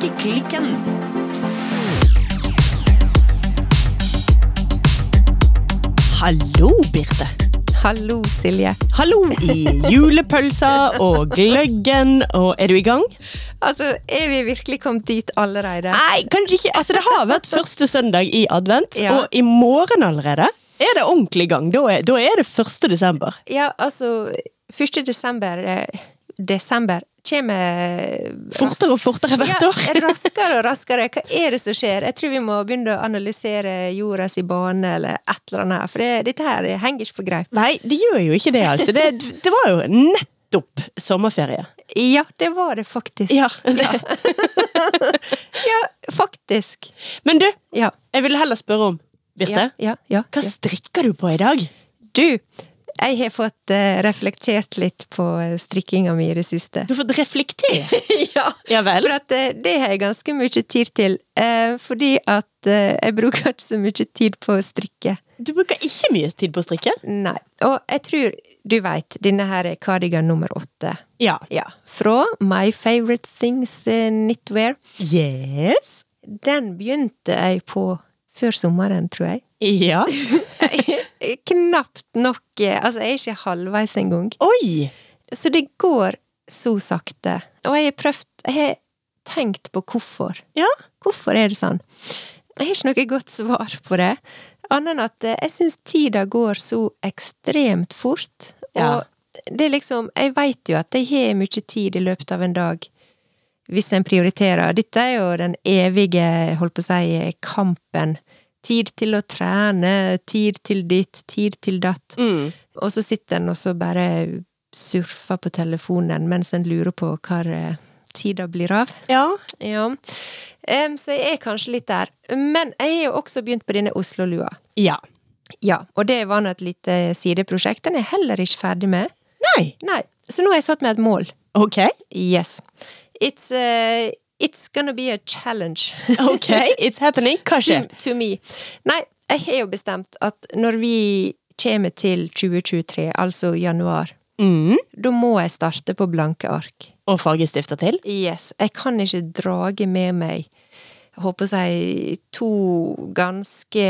Strikkeklikken. Hallo, Birte. Hallo, Silje. Hallo i julepølsa og gløggen, og er du i gang? Altså, er vi virkelig kommet dit allerede? Nei, kanskje ikke. Altså, det har vært første søndag i advent, Ja. og i morgen allerede er det ordentlig gang. Da er, da er det 1. desember. Ja, altså 1. desember eh, Desember kommer Fortere og fortere hvert år. Ja, raskere og raskere. Hva er det som skjer? Jeg tror vi må begynne å analysere jordas bane eller et eller annet. her, For det, dette her henger ikke på greip. Nei, det gjør jo ikke det, altså. Det, det var jo nettopp sommerferie. Ja, det var det faktisk. Ja. det. ja faktisk. Men du, Ja. jeg ville heller spørre om, Birte, Ja, ja, ja, hva strikker du på i dag? Du, jeg har fått eh, reflektert litt på eh, strikkinga mi i det siste. Du har fått reflektert? ja. Ja vel? For at eh, det har jeg ganske mye tid til. Fordi at jeg bruker ikke så mye tid på å strikke. Du bruker ikke mye tid på å strikke? Nei. Og jeg tror du veit, denne her er cardigan nummer åtte. Ja. Ja. Fra My Favorite Things Knitwear. Yes. Den begynte jeg på før sommeren, tror jeg. Ja. Knapt nok eh, Altså, jeg er ikke halvveis engang. Oi! Så det går så sakte. Og jeg har prøvd Jeg har tenkt på hvorfor. Ja. Hvorfor er det sånn? Jeg har ikke noe godt svar på det, annet enn at eh, jeg syns tida går så ekstremt fort. Ja. Og det er liksom Jeg veit jo at jeg har mye tid i løpet av en dag, hvis en prioriterer. Dette er jo den evige, holdt på å si, kampen. Tid til å trene, tid til ditt, tid til datt. Mm. Og så sitter en og så bare surfer på telefonen mens en lurer på hva eh, tida blir av. Ja. Ja. Um, så jeg er kanskje litt der. Men jeg har jo også begynt på denne Oslo-lua. Ja. Ja, og det var nå et lite sideprosjekt. Den er jeg heller ikke ferdig med. Nei. Nei, Så nå har jeg satt meg et mål. Ok. Yes. It's, eh, it's gonna be a challenge. Ok, it's happening. Hva skjer? to, to me. Nei, jeg har jo bestemt at når vi kommer til 2023, altså januar, Mm. da må jeg starte på blanke ark. Og fargestifter til? Yes. Jeg kan ikke drage med meg håper si to ganske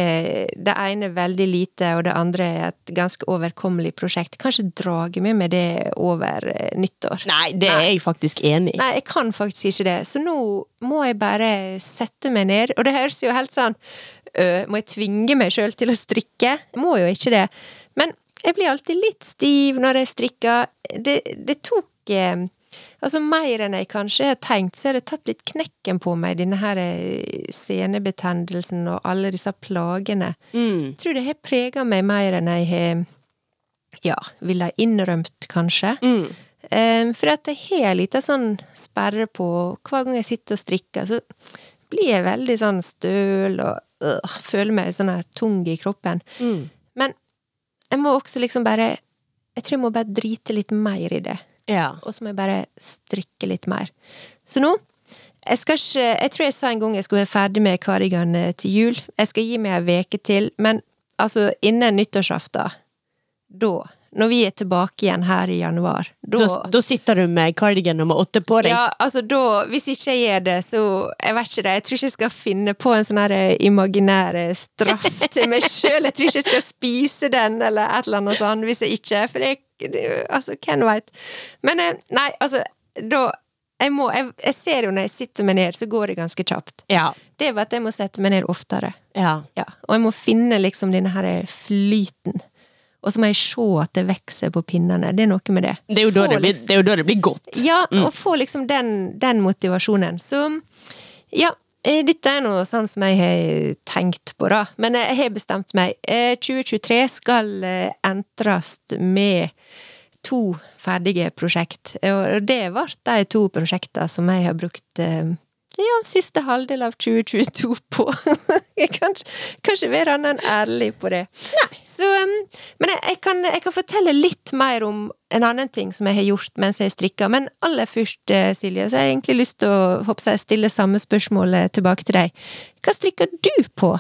Det ene veldig lite, og det andre er et ganske overkommelig prosjekt. Kanskje drage med meg det over eh, nyttår. Nei, det er jeg faktisk enig i. Nei, jeg kan faktisk ikke det. Så nå må jeg bare sette meg ned. Og det høres jo helt sånn øh, Må jeg tvinge meg sjøl til å strikke? Jeg må jo ikke det. Men jeg blir alltid litt stiv når jeg strikker. Det, det tok eh, Altså mer enn jeg kanskje har tenkt, så har det tatt litt knekken på meg, denne her eh, senebetennelsen og alle disse plagene. Mm. Jeg tror det har prega meg mer enn jeg har ja, ville ha innrømt, kanskje. Mm. Um, for at jeg har en liten sånn sperre på Hver gang jeg sitter og strikker, så blir jeg veldig sånn støl og øh, føler meg sånn her tung i kroppen. Mm. Men jeg må også liksom bare Jeg tror jeg må bare drite litt mer i det. Ja. Og så må jeg bare strikke litt mer. Så nå jeg skal ikke Jeg tror jeg sa en gang jeg skulle være ferdig med cardigan eh, til jul. Jeg skal gi meg ei uke til, men altså innen nyttårsaften, da Når vi er tilbake igjen her i januar, da Da, sitter du med cardigan nummer åtte på deg. ja, altså da, hvis ikke jeg gjør det, så Jeg vet ikke det. Jeg tror ikke jeg skal finne på en sånn her eh, imaginær eh, straff til meg sjøl. Jeg tror ikke jeg skal spise den, eller et eller annet sånt, hvis jeg ikke For jeg Altså, hvem veit. Men eh, nei, altså, da jeg, må, jeg, jeg ser jo når jeg sitter meg ned, så går det ganske kjapt. Ja. Det er bare at jeg må sette meg ned oftere. ja. Ja. Og jeg må finne liksom denne her flyten. Og så må jeg se at det vokser på pinnene. Det er noe med det. Det er jo da det blir, liksom- det det blir godt. ja, og få liksom den, den motivasjonen. Så ja, dette er noe sånn som jeg har tenkt på, da. Men eh, jeg har bestemt meg. Eh, 2023 skal eh, entres med to ferdige prosjekt. Og det ble de to prosjektene som jeg har brukt eh, ja, siste halvdel av 2022 på. jeg kan ikke- være annet enn ærlig på det. Så, um, men jeg, jeg, kan, jeg kan fortelle litt mer om en annen ting som jeg har gjort mens jeg strikker. Men aller først, eh, Silje, så har jeg egentlig lyst til å håper jeg, stille samme spørsmål tilbake til deg. Hva strikker du på?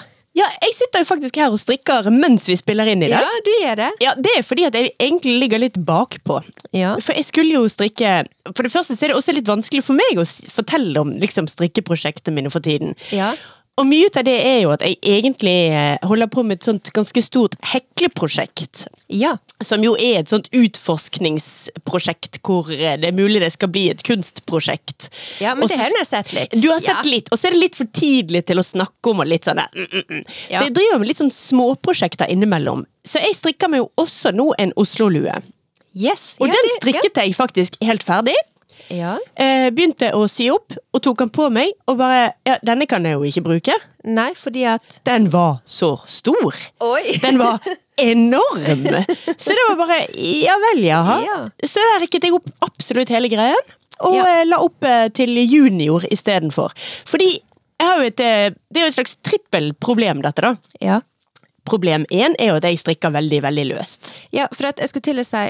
Sitter jo faktisk her og strikker mens vi spiller inn i det. Ja, du gjør det. Ja, Det er fordi at jeg egentlig ligger litt bakpå. Ja. For jeg skulle jo strikke For det første så er det også litt vanskelig for meg å fortelle om liksom, strikkeprosjektene mine for tiden. Ja. Og mye av det er jo at jeg egentlig eh, holder på med et sånt ganske stort hekleprosjekt. Ja. Som jo er et sånt utforskningsprosjekt hvor eh, det er mulig det skal bli et kunstprosjekt. ja, men Også, det har jeg sett litt. Du har sett ja. litt, og så er det litt for tidlig til å snakke om og litt sånn der, mm, mm, mm. Ja. Så jeg driver med litt sånn småprosjekter innimellom. Så jeg strikker meg jo også nå en Oslo-lue. Yes. Og ja, den det- strikket jeg faktisk helt ferdig. Ja. Eh, begynte å sy opp, og tok den på meg, og bare Ja, denne kan jeg jo ikke bruke. Nei, fordi at Den var så stor. Oi! Den var enorm! Så det var bare Ja vel, jaha. Ja. Så der rikket jeg opp absolutt hele greien, og Ja. eh, la opp eh, til junior istedenfor. Fordi jeg har jo et eh, Det er jo et slags trippelproblem, dette, da. Ja. Problem én er jo at jeg strikker veldig, veldig løst. Ja, for at jeg skulle til å si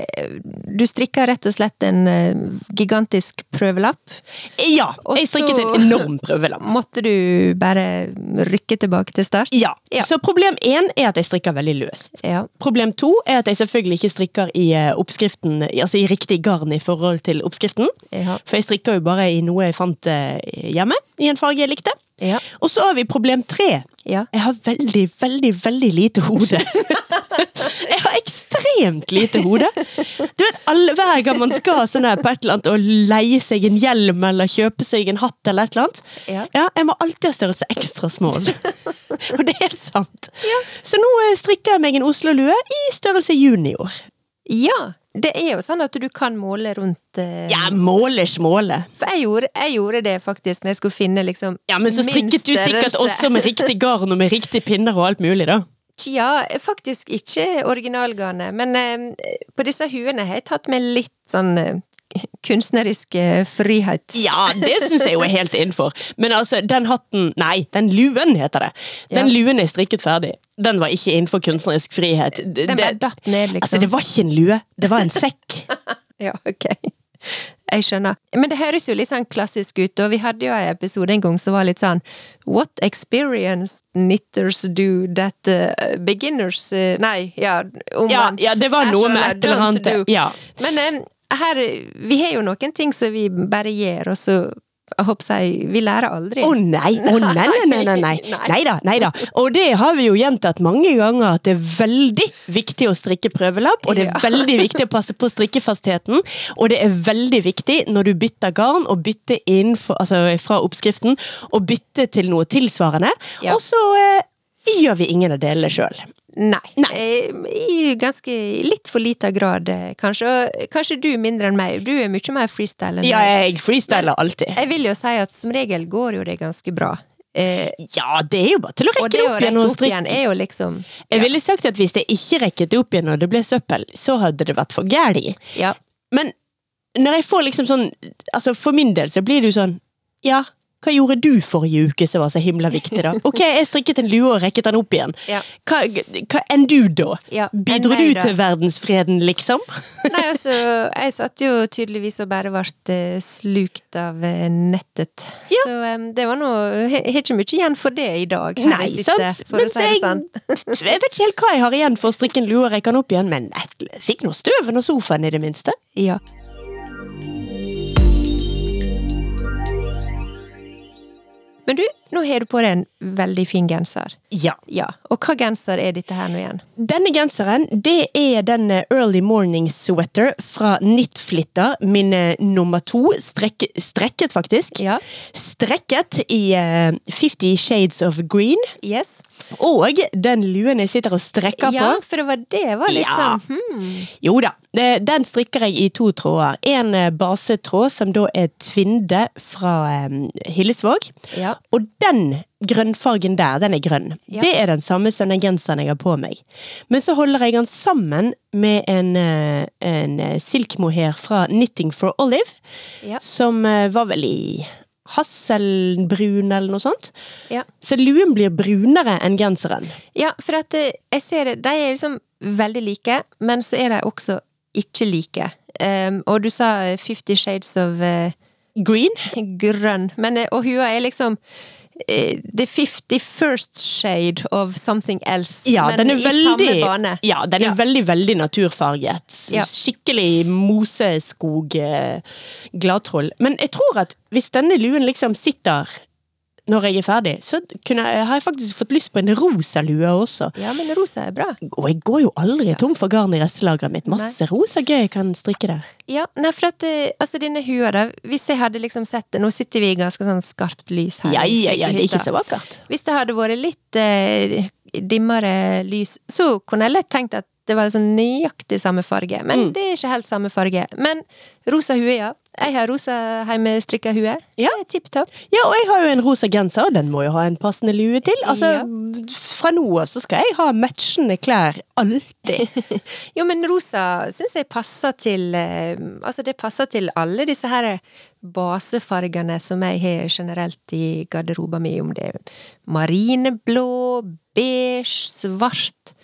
Du strikker rett og slett en eh, gigantisk prøvelapp. Ja, jeg strikket så- en enorm prøvelapp. Måtte du bare rykke tilbake til start? Ja, Ja. Så problem én er at jeg strikker veldig løst. Ja. Problem to er at jeg selvfølgelig ikke strikker i eh, oppskriften, altså i riktig garn i forhold til oppskriften. Ja. For jeg strikker jo bare i noe jeg fant eh, hjemme, i en farge jeg likte. Ja. Og så har vi problem tre. Ja. Jeg har veldig, veldig, veldig lite hode. jeg har ekstremt lite hode. Du vet, alle, Hver gang man skal sånn her på et eller annet og leie seg en hjelm eller kjøpe seg en hatt, eller et eller annet Ja. Jeg må alltid ha størrelse ekstra small. og det er helt sant. Så nå eh, strikker jeg meg en Oslo-lue i størrelse junior. ja. Det er jo sånn at du kan måle rundt uh... Ja, måle. For jeg gjorde, jeg gjorde det faktisk når jeg skulle finne liksom Ja, men så strikket du sikkert også med riktig garn og med riktige pinner og alt mulig, da. Tja, faktisk ikke originalgarnet, men uh, på disse huene har jeg tatt med litt sånn eh, kunstnerisk frihet. Ja, det syns jeg jo er helt innenfor. Men altså, den hatten Nei, den luen heter det. Den Ja. luen er strikket ferdig. Den var ikke innenfor kunstnerisk frihet. Den bare datt ned, liksom. altså, det var ikke en lue, det var en sekk. Ja, ok. Jeg skjønner. Men det høres jo litt sånn klassisk ut, og vi hadde jo en episode en gang som var litt sånn What experience knitters do that uh, beginners uh, Nei, ja, omvendt. Ja, ja, det var noe med et eller annet, ja. Men eh, her Vi har jo noen ting som vi bare gjør, og så jeg håper jeg, Vi lærer aldri. Å nei, å nei, nei, nei, nei, nei. Nei. Da, nei da. Og det har vi jo gjentatt mange ganger, at det er veldig viktig å strikke prøvelapp, og det er veldig viktig å passe på strikkefastheten, og det er veldig viktig når du bytter garn, og bytter innenfor, altså fra oppskriften, og bytter til noe tilsvarende, Ja. og så eh, gjør vi ingen av delene sjøl. Nei. Nei. Eh, I ganske litt for lita grad, eh, kanskje. Og Kanskje du mindre enn meg. Du er mye mer freestyle enn Ja, jeg freestyler alltid. Jeg vil jo si at som regel går jo det ganske bra. Eh, Ja, det er jo bare til å rekke det det opp igjen og strikke. igjen er jo liksom Jeg ville sagt at hvis jeg ikke rekket det opp igjen og det ble søppel, så hadde det vært for gærlig. Ja. Men når jeg får liksom sånn Altså for min del så blir det jo sånn Ja, hva gjorde du forrige uke som var så himla viktig, da? Ok, jeg strikket en lue og rekket den opp igjen. Ja. Hva, hva enn du, da? Ja, Bidro du da? til verdensfreden, liksom? Nei, altså, jeg satt jo tydeligvis og bare ble eh, slukt av nettet. nettet. Så um, det var noe Jeg har ikke mye igjen for det i dag. Nei, sitter, sant? For Men å si det sånn. Jeg vet ikke helt hva jeg har igjen for å strikke en lue og rekke den opp igjen, men jeg fikk noe støven og sofaen, i det minste. Ja. Men du, nå har du på deg en veldig fin genser. Ja. Ja, Og hva genser er dette her nå igjen? Denne genseren, det er den eh, Early Morning Sweater fra Knitflitter, min eh, nummer to. Strek, strekket, faktisk. Ja. Strekket i eh, Fifty Shades of Green. Yes. Og den luen jeg sitter og strekker Ja, på. for det var det var litt Ja. sånn hmm. Jo da, den strikker jeg i to tråder. En basetråd som da er tvinde fra um, Hillesvåg. Ja. Og den grønnfargen der, den er grønn. Ja. Det er den samme som den genseren jeg har på meg. Men så holder jeg den sammen med en, eh, en eh, silkmohair fra Knitting for Olive, Ja. som eh, var vel i hasselbrun eller noe sånt. Ja. Så luen blir brunere enn genseren. Ja, for at jeg ser det, de er liksom veldig like, men så er de også ikke like. Um, og du sa Fifty Shades of uh, Green? grønn, men, og hua er liksom The 51st shade of something else, Ja, men den i veldig, samme bane. ja, den er Ja. veldig, veldig naturfarget. Ja. Skikkelig moseskog, eh, gladtroll. Men jeg tror at hvis denne luen liksom sitter når jeg er ferdig, så jeg, har jeg faktisk fått lyst på en rosa lue også. Ja, men rosa er bra. Og jeg går jo aldri tom for garn i restelageret mitt. Masse rosa gøy jeg kan strikke der. Ja, nei, for at eh, altså denne hua, da, hvis jeg hadde liksom sett det Nå sitter vi i ganske sånn skarpt lys her. Ja, ja, ja, det er ikke så vakkert. Hvis det hadde vært litt eh, dimmere lys, så kunne jeg lett tenkt at det var sånn nøyaktig samme farge. Men Mm. det er ikke helt samme farge. Men rosa hue, ja. Jeg har rosa hjemmestrikka hue. Ja. Tipp topp. Ja, og jeg har jo en rosa genser, og den må jo ha en passende lue til. Altså, Ja. fra nå av så skal jeg ha matchende klær alltid. Jo, men rosa syns jeg passer til eh, Altså, det passer til alle disse her basefargene som jeg har generelt i garderoben min, om det er marineblå, beige, svart,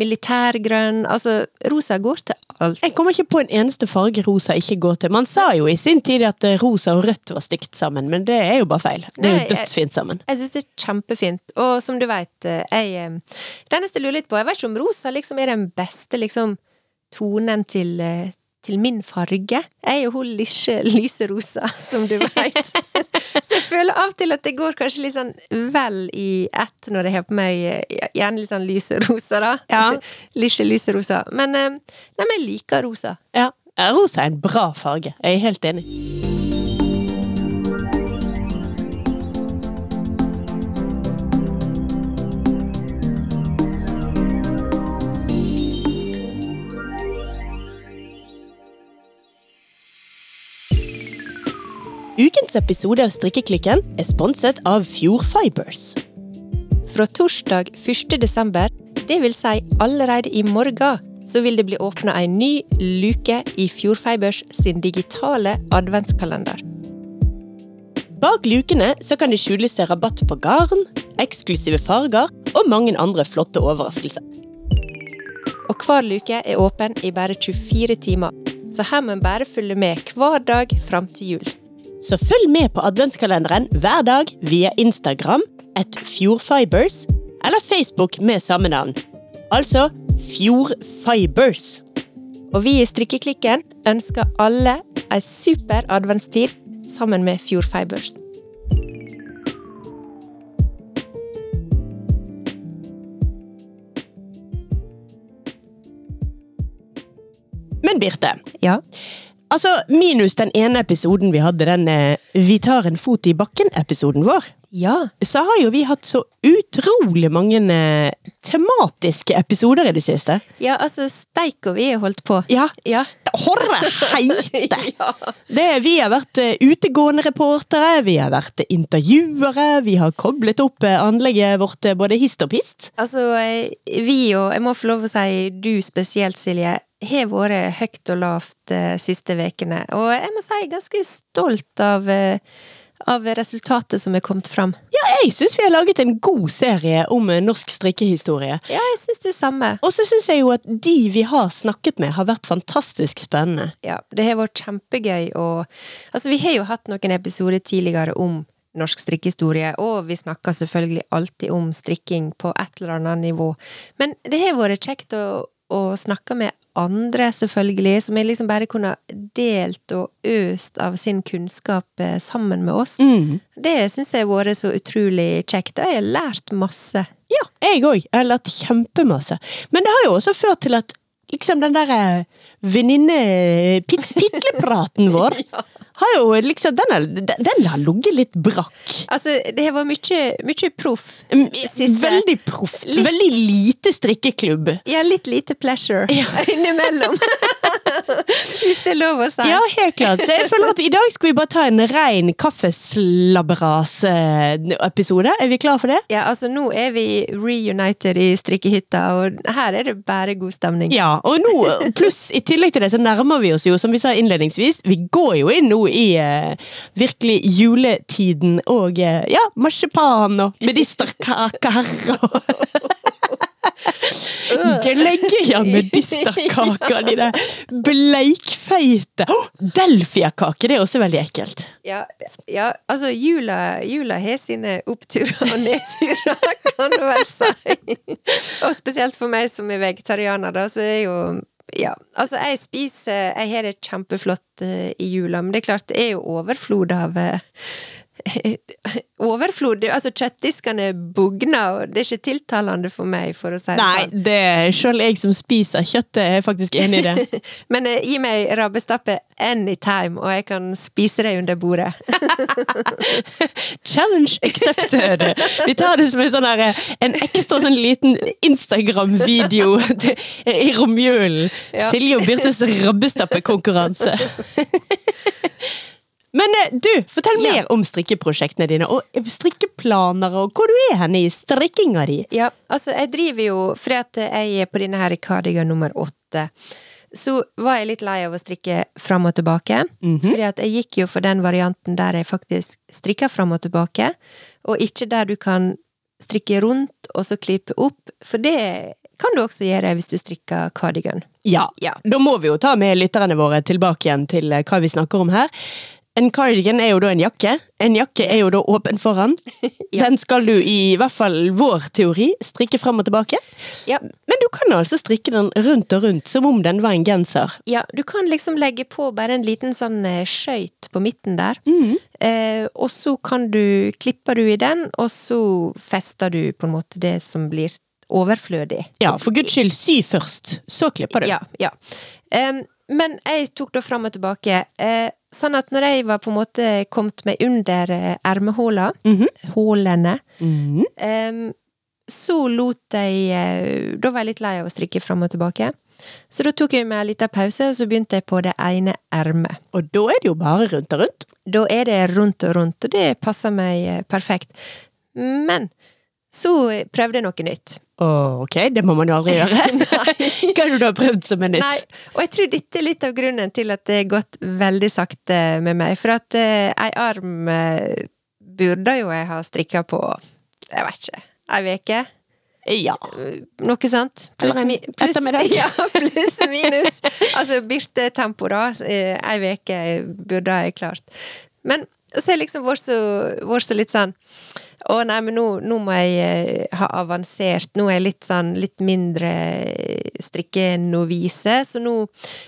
militærgrønn Altså, rosa går til alt. Jeg kommer ikke på en eneste farge rosa ikke går til. Man sa jo i sin tid at eh, rosa og rødt var stygt sammen, men det er jo bare feil. Det er jo dødsfint sammen. Jeg syns det er kjempefint. Og som du veit, jeg eh, Det eneste jeg lurer litt på, jeg vet ikke om rosa liksom er den beste liksom tonen til, eh, til min farge. Jeg er jo hun lyserosa, som du veit. Så jeg føler av og til at det går kanskje litt sånn vel i ett når jeg har på meg gjerne litt sånn lyserosa, da. Ja. Lille lyserosa. Men, eh, nei, men jeg liker rosa. Ja. Ja, Rosa er en bra farge. Jeg er helt enig. Ukens episode av Strikkeklikken er sponset av Fjord Fibers. Fra torsdag 1. desember, det vil si allerede i morgen, så vil det bli åpna ei ny luke i Fjordfibers sin digitale adventskalender. Bak lukene så kan det skjule seg rabatt på garn, eksklusive farger og mange andre flotte overraskelser. Og hver luke er åpen i bare 24 timer, så her må en bare følge med hver dag fram til jul. Så følg med på adventskalenderen hver dag via Instagram at Fjordfibers eller Facebook med samme navn. Altså Fjordfibers. Og vi i Strikkeklikken ønsker alle ei super adventstid sammen med Fjordfibers. Men Birte, Ja. Altså minus den ene episoden vi hadde, den eh, Vi tar en fot i bakken-episoden vår, Ja. så har jo vi hatt så utrolig mange eh, tematiske episoder i det siste. Ja, altså, steik og vi har holdt på. Ja, Ja. horre heite! Ja. Det, vi har vært eh, utegående reportere, vi har vært intervjuere, vi har koblet opp anlegget vårt både hist og pist. Altså, vi og jeg må få lov å si du spesielt, Silje, har vært høyt og lavt de siste vekene. Og jeg må si jeg er ganske stolt av, eh, av resultatet som er kommet fram. Ja, jeg syns vi har laget en god serie om eh, norsk strikkehistorie. Ja, jeg syns det samme. Og så syns jeg jo at de vi har snakket med, har vært fantastisk spennende. Ja, det har vært kjempegøy og Altså, vi har jo hatt noen episoder tidligere om norsk strikkehistorie, og vi snakker selvfølgelig alltid om strikking på et eller annet nivå. Men det har vært kjekt å, å snakke med andre, selvfølgelig, som jeg liksom bare kunne delt og øst av sin kunnskap eh, sammen med oss. Mm. Det syns jeg har vært så utrolig kjekt, og jeg har lært masse. Ja, jeg òg. Jeg har lært kjempemasse. Men det har jo også ført til at liksom den derre venninne-pitlepraten vår har jo liksom Den har, den, den har ligget litt brakk. Altså, det har vært mye, mye proff. Mm, Siste- Veldig proft. Litt- Veldig lite strikkeklubb. Ja, litt lite pleasure innimellom. Hvis det er lov å si. Ja, helt klart. Så jeg føler at i dag skal vi bare ta en rein kaffeslabberas-episode. Er vi klar for det? Ja, altså nå er vi reunited i strikkehytta, og her er det bare god stemning. Ja, og nå, pluss i tillegg til det, så nærmer vi oss jo, som vi sa innledningsvis, vi går jo inn nå i eh, virkelig juletiden og eh, ja, marsipan og medisterkaker og Du legger igjen medisterkaker, de der bleikfeite oh, Delfiakake, det er også veldig ekkelt. Ja, ja altså jula, jula har sine oppturer og nedturer, kan du vel si. og spesielt for meg som er vegetarianer, da, så er jo ja, altså jeg spiser Jeg har det kjempeflott uh, i jula, men det er klart det er jo overflod av uh, overflod. Altså, kjøttdiskene bugner, og det er ikke tiltalende for meg, for å si det Nei, sånn. det er selv jeg som spiser kjøttet, er faktisk enig i det. Men eh, gi meg rabbestappe anytime, og jeg kan spise det under bordet. Challenge accepted! Vi tar det som en sånn her, en ekstra sånn liten Instagram-video i romjulen. Ja. Silje og Birtes rabbestappekonkurranse. Men eh, du, fortell Ja. mer om strikkeprosjektene dine, og strikkeplaner, og hvor du er henne i strikkinga di. Ja, altså, jeg driver jo Fordi at jeg er på denne her cardigan nummer åtte, så var jeg litt lei av å strikke fram og tilbake. Fordi at jeg gikk jo for den varianten der jeg faktisk strikker fram og tilbake, og ikke der du kan strikke rundt og så klippe opp, for det kan du også gjøre hvis du strikker cardigan. Ja, Ja. da må vi jo ta med lytterne våre tilbake igjen til eh, hva vi snakker om her. En cardigan er jo da en jakke. En jakke er jo da åpen foran. Ja. Den skal du i hvert fall vår teori strikke fram og tilbake. Ja, Men du kan altså strikke den rundt og rundt, som om den var en genser. Ja, du kan liksom legge på bare en liten sånn eh, skøyt på midten der. Mm. Eh, og så kan du Klipper du i den, og så fester du på en måte det som blir overflødig. Ja, for guds skyld, sy først, så klipper du. Ja, ja. Em, men jeg tok da fram og tilbake. Eh, sånn at når jeg var på en måte kommet meg under eh, mm -hmm. hålene, Mhm. em, så lot jeg eh, Da var jeg litt lei av å strikke fram og tilbake. Så da tok jeg meg en liten pause, og så begynte jeg på det ene ermet. Og da er det jo bare rundt og rundt. Da er det rundt og rundt, og det passer meg eh, perfekt. Men så prøvde jeg noe nytt. Å, ok, det må man jo aldri gjøre. Hva det du har prøvd som er nytt? Nei, og jeg tror dette er litt av grunnen til at det har gått veldig sakte med meg. For at eh, ei arm eh, burde jo jeg ha strikka på, jeg vet ikke, ei veke. Ja. Noe sånt. Pluss mi- plus. Ja, pluss minus. Altså Birte-tempo, da. Eh, Ei veke burde jeg klart. Men så har jeg liksom vært så, vært så litt sånn Å nei, men nå, nå må jeg eh, ha avansert. Nå er jeg litt sånn litt mindre strikkenovise, så nå,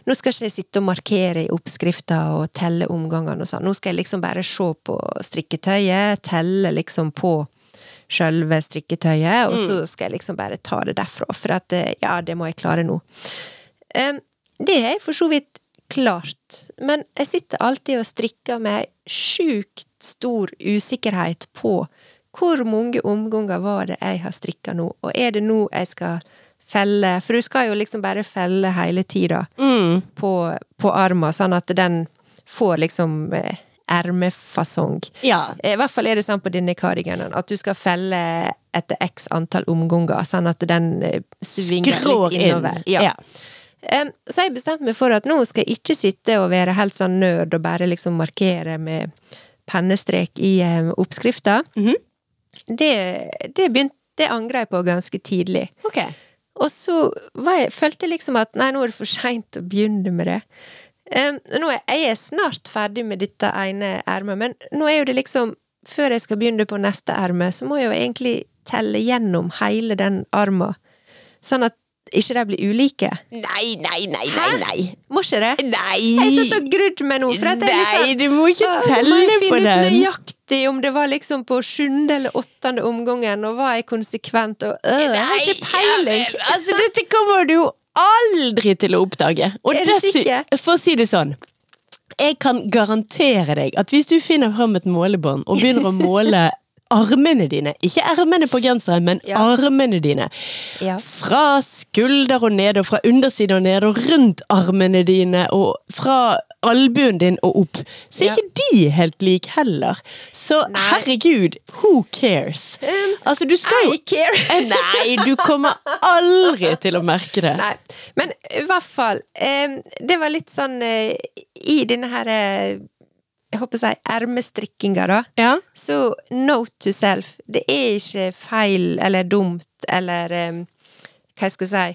nå skal ikke jeg sitte og markere i oppskrifta og telle omgangene og sånn. Nå skal jeg liksom bare se på strikketøyet, telle liksom på sjølve strikketøyet, og så skal jeg liksom bare ta det derfra, for at eh, ja, det må jeg klare nå. Det er jeg for så vidt klart, men jeg sitter alltid og strikker med sjukt stor usikkerhet på hvor mange omganger var det jeg har strikka nå, og er det nå jeg skal felle, for du skal jo liksom bare felle hele tida Mm. på, på arma, sånn at den får liksom eh, ermefasong. Ja. I hvert fall er det sånn på denne cardiganen, at du skal felle etter x antall omganger, sånn at den eh, svinger Skrår litt inn. innover. Ja. Ja. Så jeg bestemt meg for at nå skal jeg ikke sitte og være helt sånn nerd og bare liksom markere med pennestrek i oppskrifta. Mm -hmm. det, det, det angra jeg på ganske tidlig. Okay. Og så jeg, følte jeg liksom at nei, nå er det for seint å begynne med det. Um, nå er jeg er snart ferdig med dette ene ermet, men nå er jo det liksom Før jeg skal begynne på neste erme, så må jeg jo egentlig telle gjennom hele den arma, sånn at ikke de blir ulike. Nei, nei, nei, nei, nei. Må ikke det? Nei! Jeg sittet og grudd meg nå, for at jeg Nei, liksom du må ikke Åh, telle må jeg på finne ut nøyaktig om det var liksom på sjuende eller åttende omgangen, og var jeg konsekvent, og øh, jeg har ikke peiling! Ja, altså, dette kommer du jo aldri til å oppdage. Og Er du sikker? For å si det sånn. Jeg kan garantere deg at hvis du finner fram et målebånd og begynner å måle armene dine, ikke ermene på genseren, men Ja. armene dine, Ja. fra skulder og ned, og fra undersiden og ned, og rundt armene dine, og fra albuen din og opp, så er Ja. ikke de helt like heller. Så Nei. herregud, who cares? Um, Altså, du skal jo I care! Eh, Nei, du kommer aldri til å merke det. Nei, men i hvert fall um, Det var litt sånn uh, I denne her eh, Jeg håper å si ermestrikkinga, da. Ja. Så note to self. Det er ikke feil eller dumt eller um, hva jeg skal si,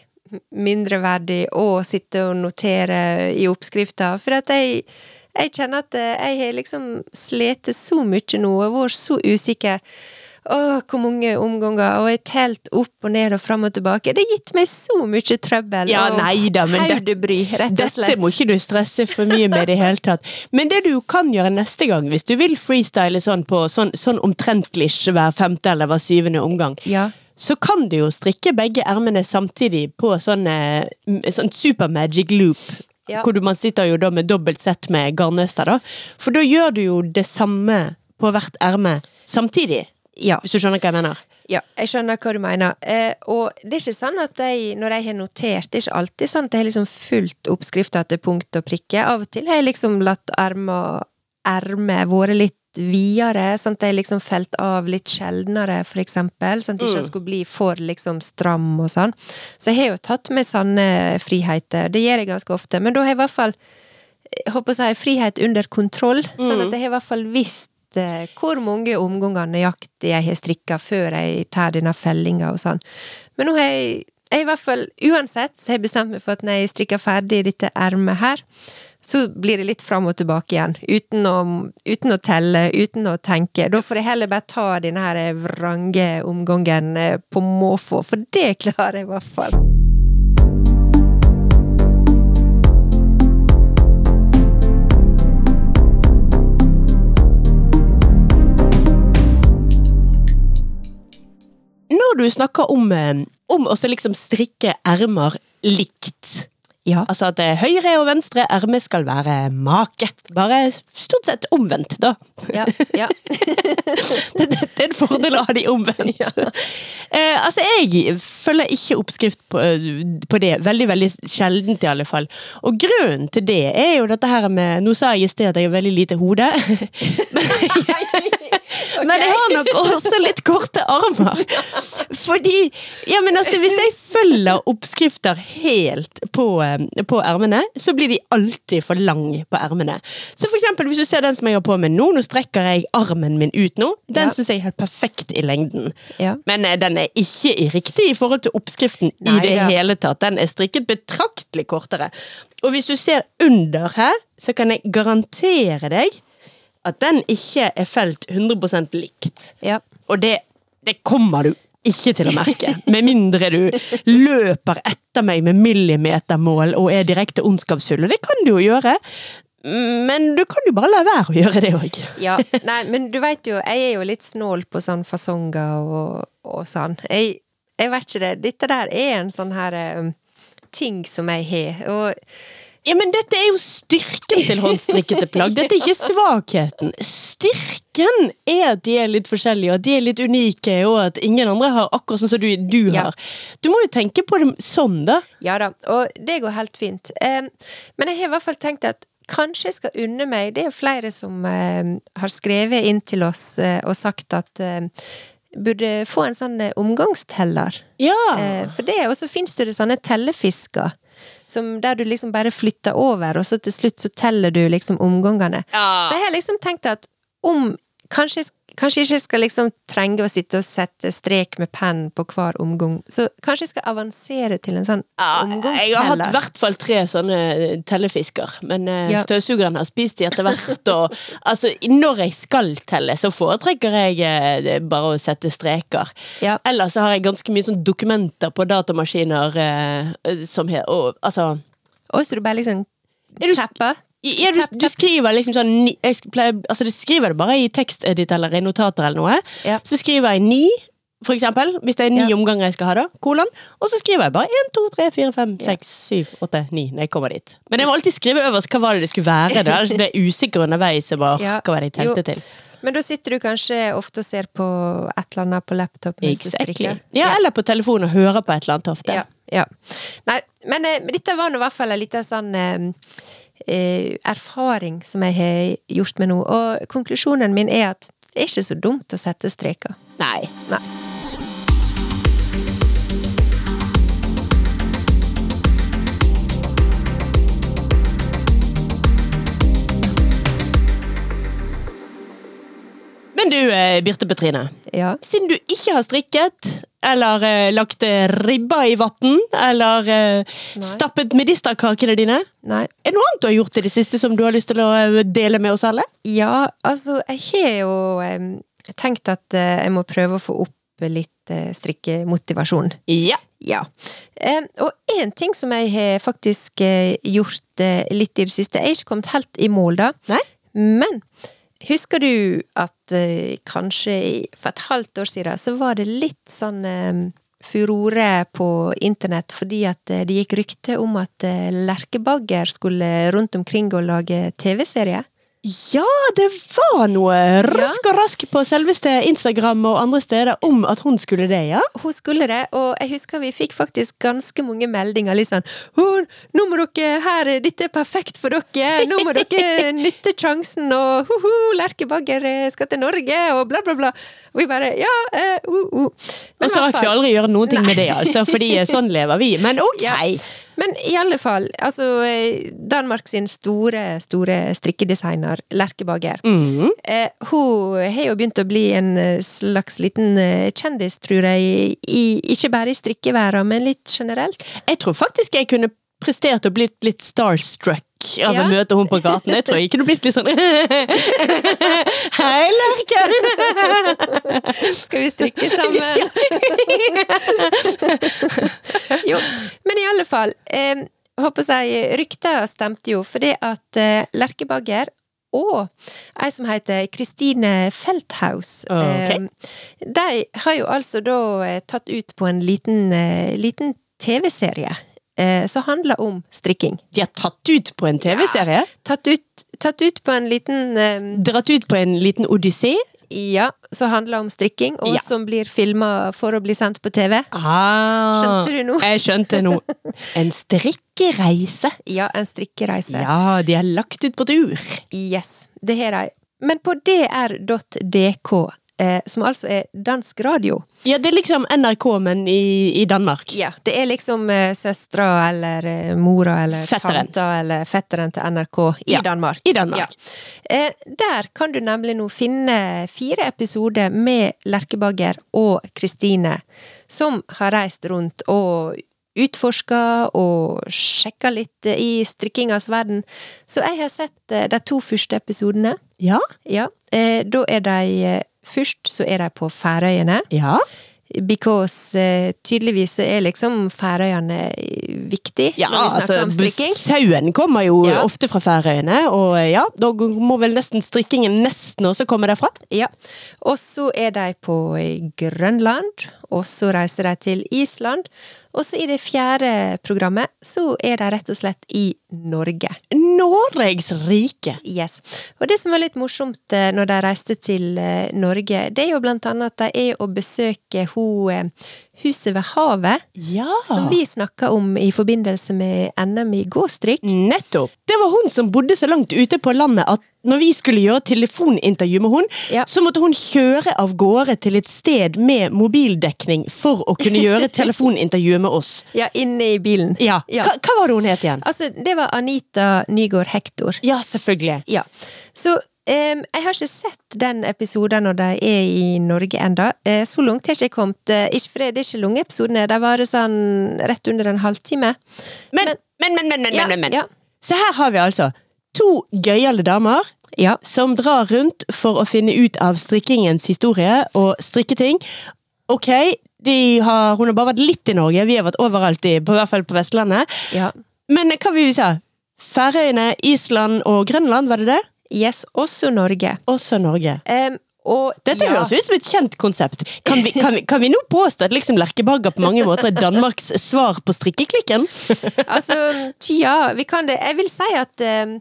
mindreverdig å sitte og notere i oppskrifta, for at jeg jeg kjenner at eh, jeg har liksom slitt så mye nå og vært så usikker. Åh, hvor mange omganger, og jeg telt opp og ned og fram og tilbake. Det har gitt meg så mye trøbbel Ja, og nei da, men det- rett og Dette må ikke du stresse for mye med i det hele tatt. Men det du kan gjøre neste gang, hvis du vil freestyle sånn på sånn, sånn omtrentlig hver femte eller hver syvende omgang, Ja. så kan du jo strikke begge ermene samtidig på sånn, eh, sånn super magic loop. Ja. Hvor du, man sitter jo da med dobbelt sett med garnnøster, da. For da gjør du jo det samme på hvert erme samtidig. Ja. Hvis du skjønner hva jeg mener? Ja, jeg skjønner hva du mener. Eh, og det er ikke sånn at jeg, når jeg har notert, det er ikke alltid sånn at jeg har liksom fulgt oppskrifta til punkt og prikke. Av og til har jeg liksom latt ermet erme vært litt videre, sånn at jeg liksom felt av litt sjeldnere, for eksempel. Sånn at jeg ikke Mm. skulle bli for liksom stram og sånn. Så jeg har jo tatt med sånne friheter. Det gjør jeg ganske ofte. Men da har jeg i hvert fall jeg håper å si, frihet under kontroll, sånn at jeg har i hvert fall visst eh, hvor mange omganger nøyaktig jeg har strikka før jeg tar denne fellinga og sånn. Men nå har jeg, jeg i hvert fall, uansett, så har jeg bestemt meg for at når jeg strikker ferdig dette ermet her, så blir det litt fram og tilbake igjen. Uten å, uten å telle, uten å tenke. Da får jeg heller bare ta denne her vrange omgangen eh, på måfå, for det klarer jeg i hvert fall. Når du snakker om, eh, om å liksom strikke ermer likt Ja. Altså at eh, høyre og venstre erme skal være make. Bare stort sett omvendt, da. Ja, ja. Det, det, det er en fordel å ha de omvendt. Eh, altså, jeg følger ikke oppskrift på, på det. Veldig, veldig sjeldent, i alle fall. Og grunnen til det er jo dette her med Nå sa jeg i sted at jeg har veldig lite hode. Men jeg har nok også litt korte armer. Fordi Ja, men altså, hvis jeg følger oppskrifter helt på, eh, på ermene, så blir de alltid for lange på ermene. Så for eksempel, hvis du ser den som jeg har på meg nå, nå strekker jeg armen min ut nå. Den Ja. syns jeg er helt perfekt i lengden. Ja. Men eh, den er ikke i riktig i forhold til oppskriften i det ja. hele tatt. Den er strikket betraktelig kortere. Og hvis du ser under her, så kan jeg garantere deg at den ikke er felt 100% likt. ja. Og det, det kommer du ikke til å merke. Med mindre du løper etter meg med millimetermål og er direkte ondskapsfull. Og det kan du jo gjøre. Men du kan jo bare la være å gjøre det òg. Ja, nei, men du veit jo, jeg er jo litt snål på sånn fasonger og, og sånn. Jeg, jeg vet ikke det. Dette der er en sånn her um, ting som jeg har. Og Ja, men dette er jo styrken til håndstrikkete plagg. Dette er ikke svakheten. Styrken er at de er litt forskjellige, og at de er litt unike, og at ingen andre har akkurat sånn som du, du Ja. har. Du må jo tenke på det sånn, da. ja da, og det går helt fint. Men jeg har i hvert fall tenkt at kanskje jeg skal unne meg Det er jo flere som har skrevet inn til oss eh, og sagt at burde få en sånn eh, omgangsteller. Ja. Eh, for det, og så finnes det sånne tellefisker. Som der du liksom bare flytter over, og så til slutt så teller du liksom omgangene. Ja. Så jeg har liksom tenkt at om Kanskje, kanskje jeg ikke skal liksom trenge å sitte og sette strek med penn på hver omgang. Så kanskje jeg skal avansere til en sånn Ja, jeg har hatt i hvert fall tre sånne eh, tellefisker, men eh, Ja. støvsugeren har spist de etter hvert. Og, altså, når jeg skal telle, så foretrekker jeg eh, bare å sette streker. Ja. Ellers så har jeg ganske mye sånn dokumenter på datamaskiner som her, og, altså, Oi, så du bare liksom Er tapper? Ja, du, du skriver liksom sånn jeg pleier, altså, Du skriver det bare i tekstedit eller i notater eller noe. Ja. Så skriver jeg ni, for eksempel. Hvis det er ni Ja. omganger jeg skal ha, da. Kolon. Og så skriver jeg bare én, to, tre, fire, fem, seks, syv, åtte, ni når jeg kommer dit. Men jeg må alltid skrive øverst hva var det det skulle være. Da. Ellers blir jeg usikker underveis. Og bare, Ja. Hva var det jeg tenkte Jo. til? Men da sitter du kanskje ofte og ser på et eller annet på laptop mens du Exactly. strikker? Ja, eller på telefonen og hører på et eller annet ofte. Ja, ja. Nei, men eh, men dette var nå i hvert fall en liten sånn eh, erfaring som jeg har gjort med nå. Og konklusjonen min er at det er ikke så dumt å sette streker. Nei. Nei. Men du, eh, Birte Petrine. Ja. Siden du ikke har strikket Eller eh, lagt eh, ribba i vann? Eller eh, stappet medisterkakene dine? Nei. Er det noe annet du har gjort i det siste som du har lyst til å eh, dele med oss alle? Ja, altså, jeg har jo em, tenkt at eh, jeg må prøve å få opp litt eh, strikkemotivasjon. Ja. Ja. Em, og én ting som jeg har faktisk eh, gjort eh, litt i det siste Jeg har ikke kommet helt i mål, da. Nei? Men husker du at eh, kanskje for et halvt år siden så var det litt sånn eh, furore på internett fordi at eh, det gikk rykte om at eh, Lerkebagger skulle rundt omkring og lage TV-serie? Ja, det var noe rask og rask på selveste Instagram og andre steder om at hun skulle det, ja? Hun skulle det, og jeg husker vi fikk faktisk ganske mange meldinger. Litt sånn «Å, 'Nå må dere her, dette er perfekt for dere! Nå må dere nytte sjansen!' Og ho-ho, Lerkebagger eh, skal til Norge, og bla, bla, bla. Og vi bare ja, uh, uh, Men Og så rakk vi aldri gjøre noen ting med det, altså, fordi sånn lever vi. Men ok! Ja. Men i alle fall, altså eh, Danmark sin store, store strikkedesigner, Lerkebagger. Mhm. Eh, hun har jo begynt å bli en eh, slags liten eh, kjendis, tror jeg, i, ikke bare i strikkeverdenen, men litt generelt. Jeg tror faktisk jeg kunne prestert å blitt litt starstruck av Ja. å møte henne på gaten. Jeg tror jeg kunne blitt litt sånn Hei, Lerke! Skal vi strikke sammen? jo, men i alle fall. Eh, håper jeg Rykter stemte jo, fordi at eh, Lerkebagger og ei som heter Kristine Felthaus. Okay. eh, De har jo altså da eh, tatt ut på en liten, eh, liten TV-serie som handler om strikking. De har tatt ut på en TV-serie. Tatt tatt ut på en liten eh, Dratt ut på en liten odyssé. Ja, som handler om strikking, og Ja. som blir filma for å bli sendt på TV. Ah, Skjønte du nå? Jeg skjønte nå. En strikkereise. Ja, en strikkereise. Ja, de har lagt ut på tur. Yes, det har de. Men på dr.dk, eh, som altså er dansk radio Ja, det er liksom NRK, men i, i Danmark. Ja, det er liksom eh, søstera eller eh, mora eller Fetteren. tanta eller fetteren til NRK i Ja, Danmark. i Danmark. Ja. Eh, der kan du nemlig nå finne fire episoder med Lerkebagger og Kristine, som har reist rundt og utforska og sjekka litt eh, i strikkingas verden. Så jeg har sett de to første episodene. Ja, Ja, eh, da er de Først så er de på Færøyene. ja. Because uh, tydeligvis er liksom Færøyene viktig Ja, når vi snakker altså, om strikking. sauen kommer jo Ja. ofte fra Færøyene, og ja, da må vel nesten strikkingen nesten også komme derfra. Ja. Og så er de på eh, Grønland, og så reiser de til Island. Og så i det fjerde programmet så er de rett og slett i Norge. Norges rike. Yes. Og det som var litt morsomt eh, når de reiste til eh, Norge, det er jo blant annet at de er å besøke ho, eh, Huset ved havet, Ja. som vi snakka om i forbindelse med NM i gåstrikk. Nettopp. Det var hun som bodde så langt ute på landet at når vi skulle gjøre telefonintervju med hun, Ja. så måtte hun kjøre av gårde til et sted med mobildekning for å kunne gjøre telefonintervju med oss. Ja, inne i bilen. Ja. Ja. Hva, hva var det hun het igjen? Altså, det var Anita Nygaard Hektor. Ja, selvfølgelig. Ja. Så em, jeg har ikke sett den episoden når de er i Norge enda. Uh, så langt har jeg ikke kommet. Uh, ikke for det, det er ikke lange episodene, de varer sånn rett under en halvtime. Men, men, men, men, men, Ja, men, men. ja. Så her har vi altså to gøyale damer Ja. som drar rundt for å finne ut av strikkingens historie og strikketing. Ok, de har, hun har bare vært litt i Norge, vi har vært overalt, i, på, i hvert fall på Vestlandet. ja. Men hva vil vi si? Færøyene, Island og Grønland, var det det? Yes, også Norge. Også Norge. Um, og Dette ja, høres ut som et kjent konsept. Kan vi, kan vi, kan vi nå påstå at liksom Lerkebarga på mange måter er Danmarks svar på strikkeklikken? Altså, ja, vi kan det. Jeg vil si at em,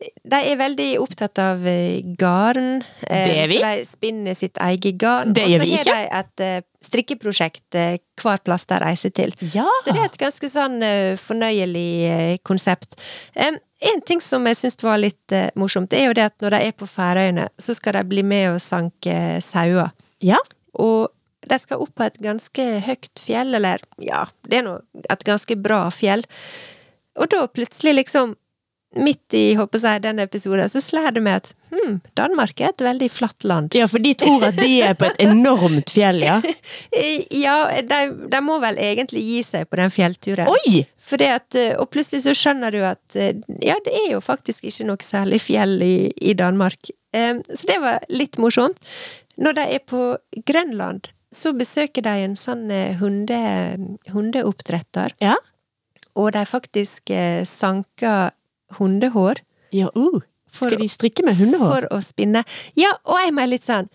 de er veldig opptatt av eh, garn. eh, Det er vi. Så de spinner sitt eget garn. Det og gjør så vi har ikke. de et eh, strikkeprosjekt hver plass de reiser til. Ja. Så det er et ganske sånn fornøyelig konsept. En ting som jeg syns var litt morsomt, er jo det at når de er på Færøyene, så skal de bli med og sanke sauer. Ja. Og de skal opp på et ganske høyt fjell, eller ja, det er nå et ganske bra fjell. Og da plutselig liksom midt i håper jeg, den episoden, så slår det meg at hm, Danmark er et veldig flatt land. Ja, for de tror at de er på et enormt fjell, ja. Ja, de, de må vel egentlig gi seg på den fjellturen. Oi! At, eh, og plutselig så skjønner du at eh, ja, det er jo faktisk ikke noe særlig fjell i, i Danmark. Um, Så det var litt morsomt. Når de er på Grønland, så besøker de en sånn eh, hunde, hundeoppdretter, Ja. og de faktisk sanker hundehår Ja, uh. Skal de strikke med hundehår? for å spinne. Ja, og jeg må litt sånn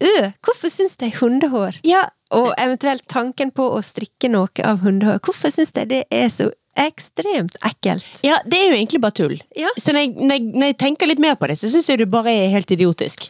Øh, hvorfor syns de hundehår Ja, Og eventuelt tanken på å strikke noe av hundehår. Hvorfor syns de det er så ekstremt ekkelt? ja, det er jo egentlig bare tull. Ja. Så når jeg, når jeg, når jeg tenker litt mer på det, så syns jeg du bare er helt idiotisk.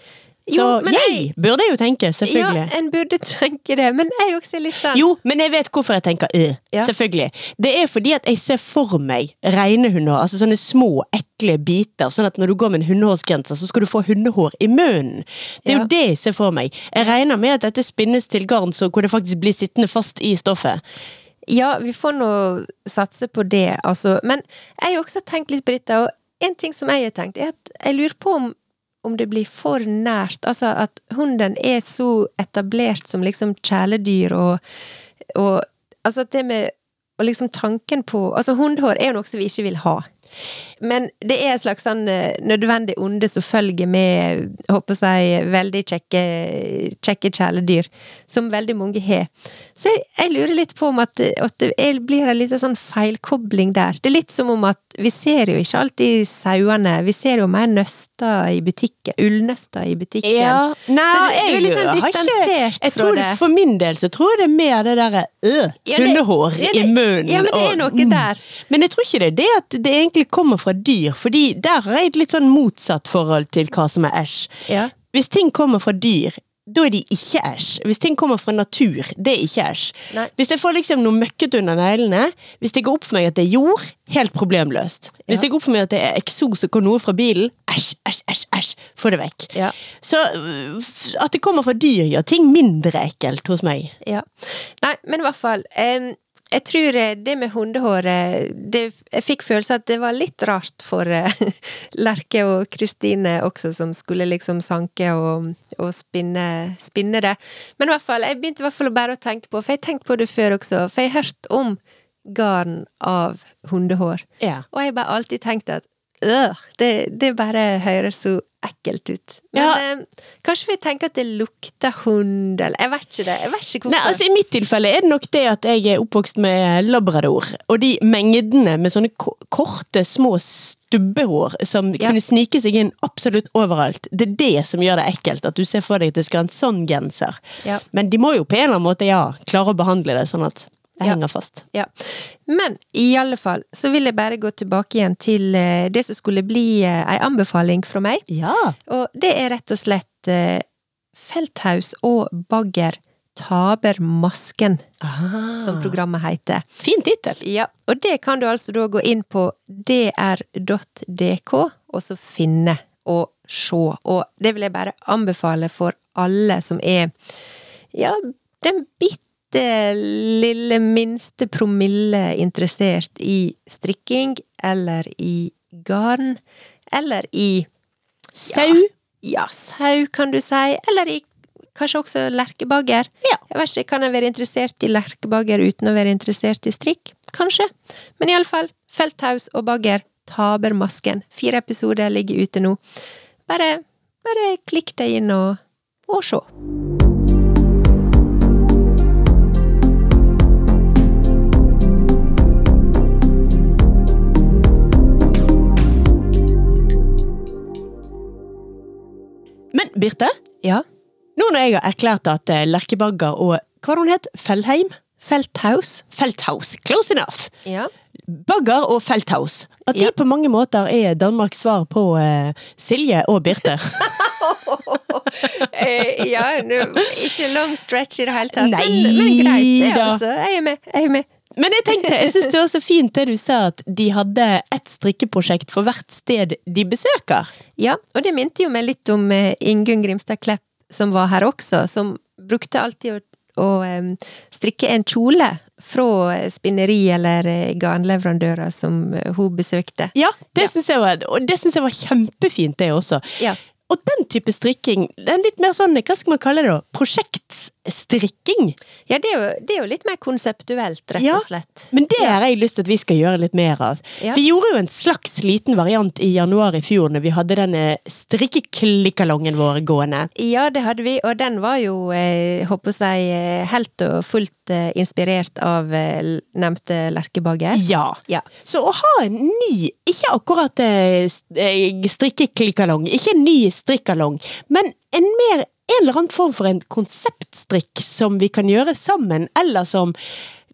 Så Jo, men jeg jeg- burde jo tenke, selvfølgelig. Ja, en burde tenke det, men jeg også er litt sånn Jo, men jeg vet hvorfor jeg tenker øh. Ja. Selvfølgelig. Det er fordi at jeg ser for meg rene hundehår, altså sånne små, ekle biter. Sånn at når du går med en hundehårsgrense, så skal du få hundehår i munnen. Det er Ja. jo det jeg ser for meg. Jeg regner med at dette spinnes til garn så hvor det faktisk blir sittende fast i stoffet. Ja, vi får nå satse på det, altså. Men jeg har også tenkt litt på dette, og en ting som jeg har tenkt, er at jeg lurer på om, om det blir for nært. Altså at hunden er så etablert som liksom kjæledyr, og, og altså det med og liksom tanken på Altså, hundehår er jo noe som vi ikke vil ha. Men det er et slags sånn eh, nødvendig onde som følger med, jeg håper jeg, veldig kjekke, kjekke kjæledyr, som veldig mange har. Så jeg, jeg lurer litt på om at, at det er- blir en liten sånn feilkobling der. Det er litt som om at vi ser jo ikke alltid sauene, vi ser jo mer nøster i butikken, ullnøster i butikken. Ja, nei, er jeg, litt sånn har ikke jeg tror det. det. For min del så tror jeg det er mer det derre øh, Ja, det- hundehår ja, i munnen. ja, men det er noe og, der. Men jeg tror ikke det er det at det egentlig kommer fra dyr, fordi der har jeg et litt sånn motsatt forhold til hva som er æsj. Ja. Hvis ting kommer fra dyr, da er de ikke æsj. Hvis ting kommer fra natur, det er ikke æsj. Hvis jeg får liksom noe møkkete under neglene, hvis det går opp for meg at det er jord, helt problemløst. Hvis Ja. det går opp for meg at det er eksos og noe fra bilen, æsj, æsj, æsj, æsj, få det vekk. Ja. Så at det kommer fra dyr, gjør ting mindre ekkelt hos meg. Ja. Nei, men i hvert fall. em, jeg tror eh, det med hundehåret det, Jeg fikk følelsen at det var litt rart for eh, Lerke og Kristine også, som skulle liksom sanke og, og spinne, spinne det. Men i hvert fall, jeg begynte i hvert fall bare å tenke på, for jeg tenkte på det før også, for jeg har hørt om garn av hundehår. Ja. Og jeg har bare alltid tenkt at øh, det, det bare høres så ekkelt ut. Men Ja. eh, kanskje vi tenker at det lukter hund, eller Jeg vet ikke det. Jeg vet ikke hvorfor. Nei, altså I mitt tilfelle er det nok det at jeg er oppvokst med labrador, og de mengdene med sånne korte, små stubbehår som Ja. kunne snike seg inn absolutt overalt. Det er det som gjør det ekkelt, at du ser for deg at det skal ha en sånn genser. Ja. Men de må jo på en eller annen måte, ja, klare å behandle det sånn at det Ja. henger fast. Ja. Men i alle fall så vil jeg bare gå tilbake igjen til eh, det som skulle bli eh, ei anbefaling fra meg. Ja. Og det er rett og slett eh, Felthaus og Bagger taber masken, Ah, som programmet heter. fin tittel. Ja, og det kan du altså da gå inn på dr.dk, og så finne og se. Og det vil jeg bare anbefale for alle som er ja, den bitte lille minste promille interessert i strikking, eller i garn, eller i Sau. ja, sau, kan du si, eller i kanskje også lerkebagger. Ja. Jeg vet ikke, kan jeg være interessert i lerkebagger uten å være interessert i strikk? Kanskje. Men iallfall, Felthaus og Bagger taper masken. Fire episoder ligger ute nå. Bare, bare klikk deg inn og, og se. Men Birte, Ja. nå når jeg har erklært at eh, Lerkebagger og hva var det hun het? Fellheim? Felthaus. Felthaus. Close enough. Ja. Bagger og Felthaus. At de Ja. på mange måter er Danmarks svar på eh, Silje og Birte. eh, ja, nå- ikke long stretch i det hele tatt, Nei men, men greit, det, da. altså. Jeg er med. Jeg er med. Men jeg tenkte, jeg synes det var så fint det du sa, at de hadde ett strikkeprosjekt for hvert sted de besøker. Ja, og det minte jo meg litt om eh, Ingunn Grimstad Klepp, som var her også, som brukte alltid å å strikke en kjole fra spinneri eller eh, garnleverandører som eh, hun besøkte. Ja, det Ja. syns jeg, var- det synes jeg var kjempefint, det også. Ja. Og den type strikking, den litt mer sånn, hva skal man kalle det da, prosjektstrikking. Ja, det er, jo, det er jo litt mer konseptuelt, rett og slett. Men det har jeg lyst til at vi skal gjøre litt mer av. Ja. Vi gjorde jo en slags liten variant i januar i fjor når vi hadde denne strikkeklikkalongen vår gående. Ja, det hadde vi, og den var jo, eh, håper jeg, eh, helt og fullt eh, inspirert av eh, nevnte Lerkebagger. Ja. Ja. Så å ha en ny, ikke akkurat eh, strikkeklikkalong, ikke en ny strikkalong, men en mer en eller annen form for en konseptstrikk som vi kan gjøre sammen, eller som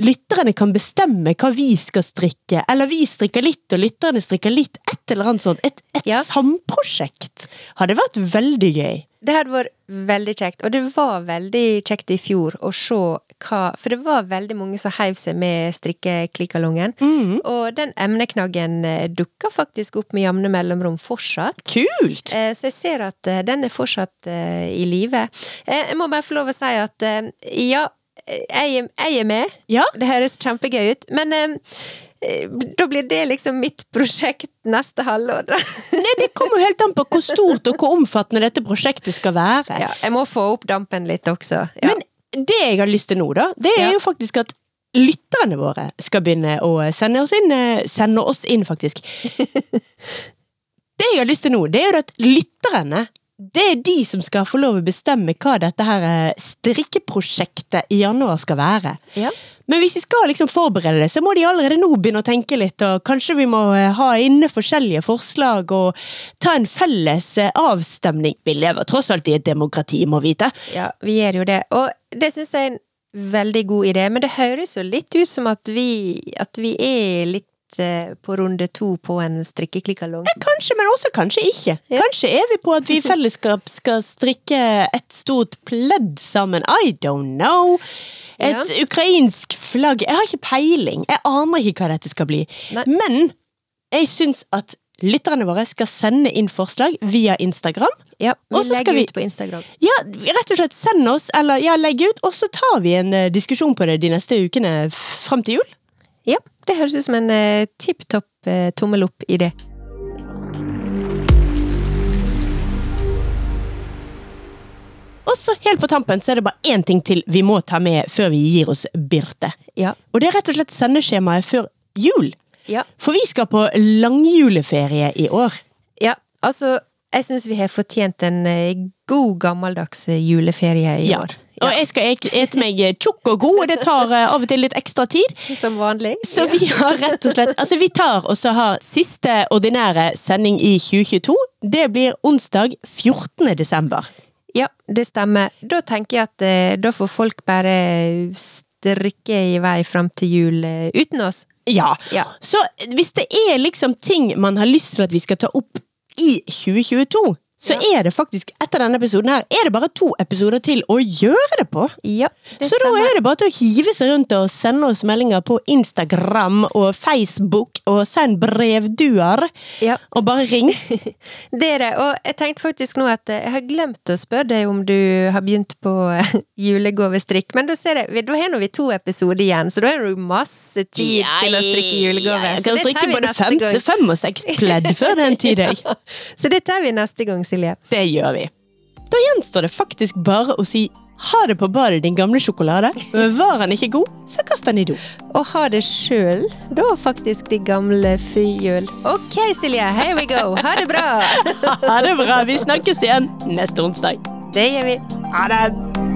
lytterne kan bestemme hva vi skal strikke, eller vi strikker litt og lytterne strikker litt, et eller annet sånt. Et, et Ja. samprosjekt hadde vært veldig gøy. Det hadde vært veldig kjekt, og det var veldig kjekt i fjor å se hva For det var veldig mange som heiv seg med strikkeklikkalongen. Mhm. Og den emneknaggen eh, dukka faktisk opp med jevne mellomrom fortsatt. Kult! Eh, Så jeg ser at eh, den er fortsatt i live. Jeg må bare få lov å si at ja, jeg er, jeg er med. Ja, Det høres kjempegøy ut. Men da blir det liksom mitt prosjekt neste halvår. Nei, det kommer jo helt an på hvor stort og hvor omfattende dette prosjektet skal være. Ja, jeg må få opp dampen litt også. Ja. Men det jeg har lyst til nå, da, det er Ja. jo faktisk at lytterne våre skal begynne å sende oss inn, eh, sende oss inn faktisk. Det jeg har lyst til nå, det er jo at lytterne, det er de som skal få lov å bestemme hva dette her eh, strikkeprosjektet i januar skal være. Ja. Men hvis vi skal liksom forberede det, så må de allerede nå begynne å tenke litt, og kanskje vi må eh, ha inne forskjellige forslag og ta en felles eh, avstemning. Vi lever tross alt i et demokrati, må vite. Ja, vi gjør jo det. Og det syns jeg er en veldig god idé, men det høres jo litt ut som at vi, at vi er litt eh, på runde to på en strikkeklikkalong. Kanskje, men også kanskje ikke. Ja. Kanskje er vi på at vi i fellesskap skal strikke et stort pledd sammen. I don't know. Et Ja. ukrainsk flagg. Jeg har ikke peiling. Jeg aner ikke hva dette skal bli. Nei. Men jeg syns at lytterne våre skal sende inn forslag via Instagram. Ja, vi legger vi- ut på Instagram. Ja, rett og slett send oss, eller ja, legg ut, og så tar vi en uh, diskusjon på det de neste ukene fram til jul. Ja, det høres ut som en uh, tipp topp uh, tommel opp-idé. Og så helt på tampen så er det bare én ting til vi må ta med før vi gir oss Birte. Ja. Og det er rett og slett sendeskjemaet før jul. Ja. For vi skal på langjuleferie i år. ja. Altså, jeg syns vi har fortjent en eh, god, gammeldags eh, juleferie i Ja. år. Og jeg skal ete meg tjukk og god, og det tar eh, av og til litt ekstra tid. Som vanlig. Så vi har rett og slett Altså, vi tar og så har siste ordinære sending i 2022. Det blir onsdag 14. desember. Ja, det stemmer. Da tenker jeg at eh, da får folk bare strikke i vei fram til jul eh, uten oss. Ja. Ja. Så hvis det er liksom ting man har lyst til at vi skal ta opp i 2022, så Ja. er det faktisk, etter denne episoden her, er det bare to episoder til å gjøre det på. Ja, det Så da er det bare til å hive seg rundt og sende oss meldinger på Instagram og Facebook, og send brevduer, Ja. og bare ring. Det er det. Og jeg tenkte faktisk nå at jeg har glemt å spørre deg om du har begynt på julegavestrikk, men da ser jeg, da har nå vi to episoder igjen, så da har du masse tid til å strikke julegave. Jeg kan strikke både fem, fem og seks pledd før den tid, jeg. Så det tar vi neste gang, Silje. Det gjør vi. Da gjenstår det faktisk bare å si ha det på badet, din gamle sjokolade. Men var den ikke god, så kast den i do. Og ha det sjøl, da faktisk de gamle fyhjul. Ok, Silje, here we go. Ha det bra! Ha det bra, vi snakkes igjen neste onsdag. Det gjør vi. Ha det!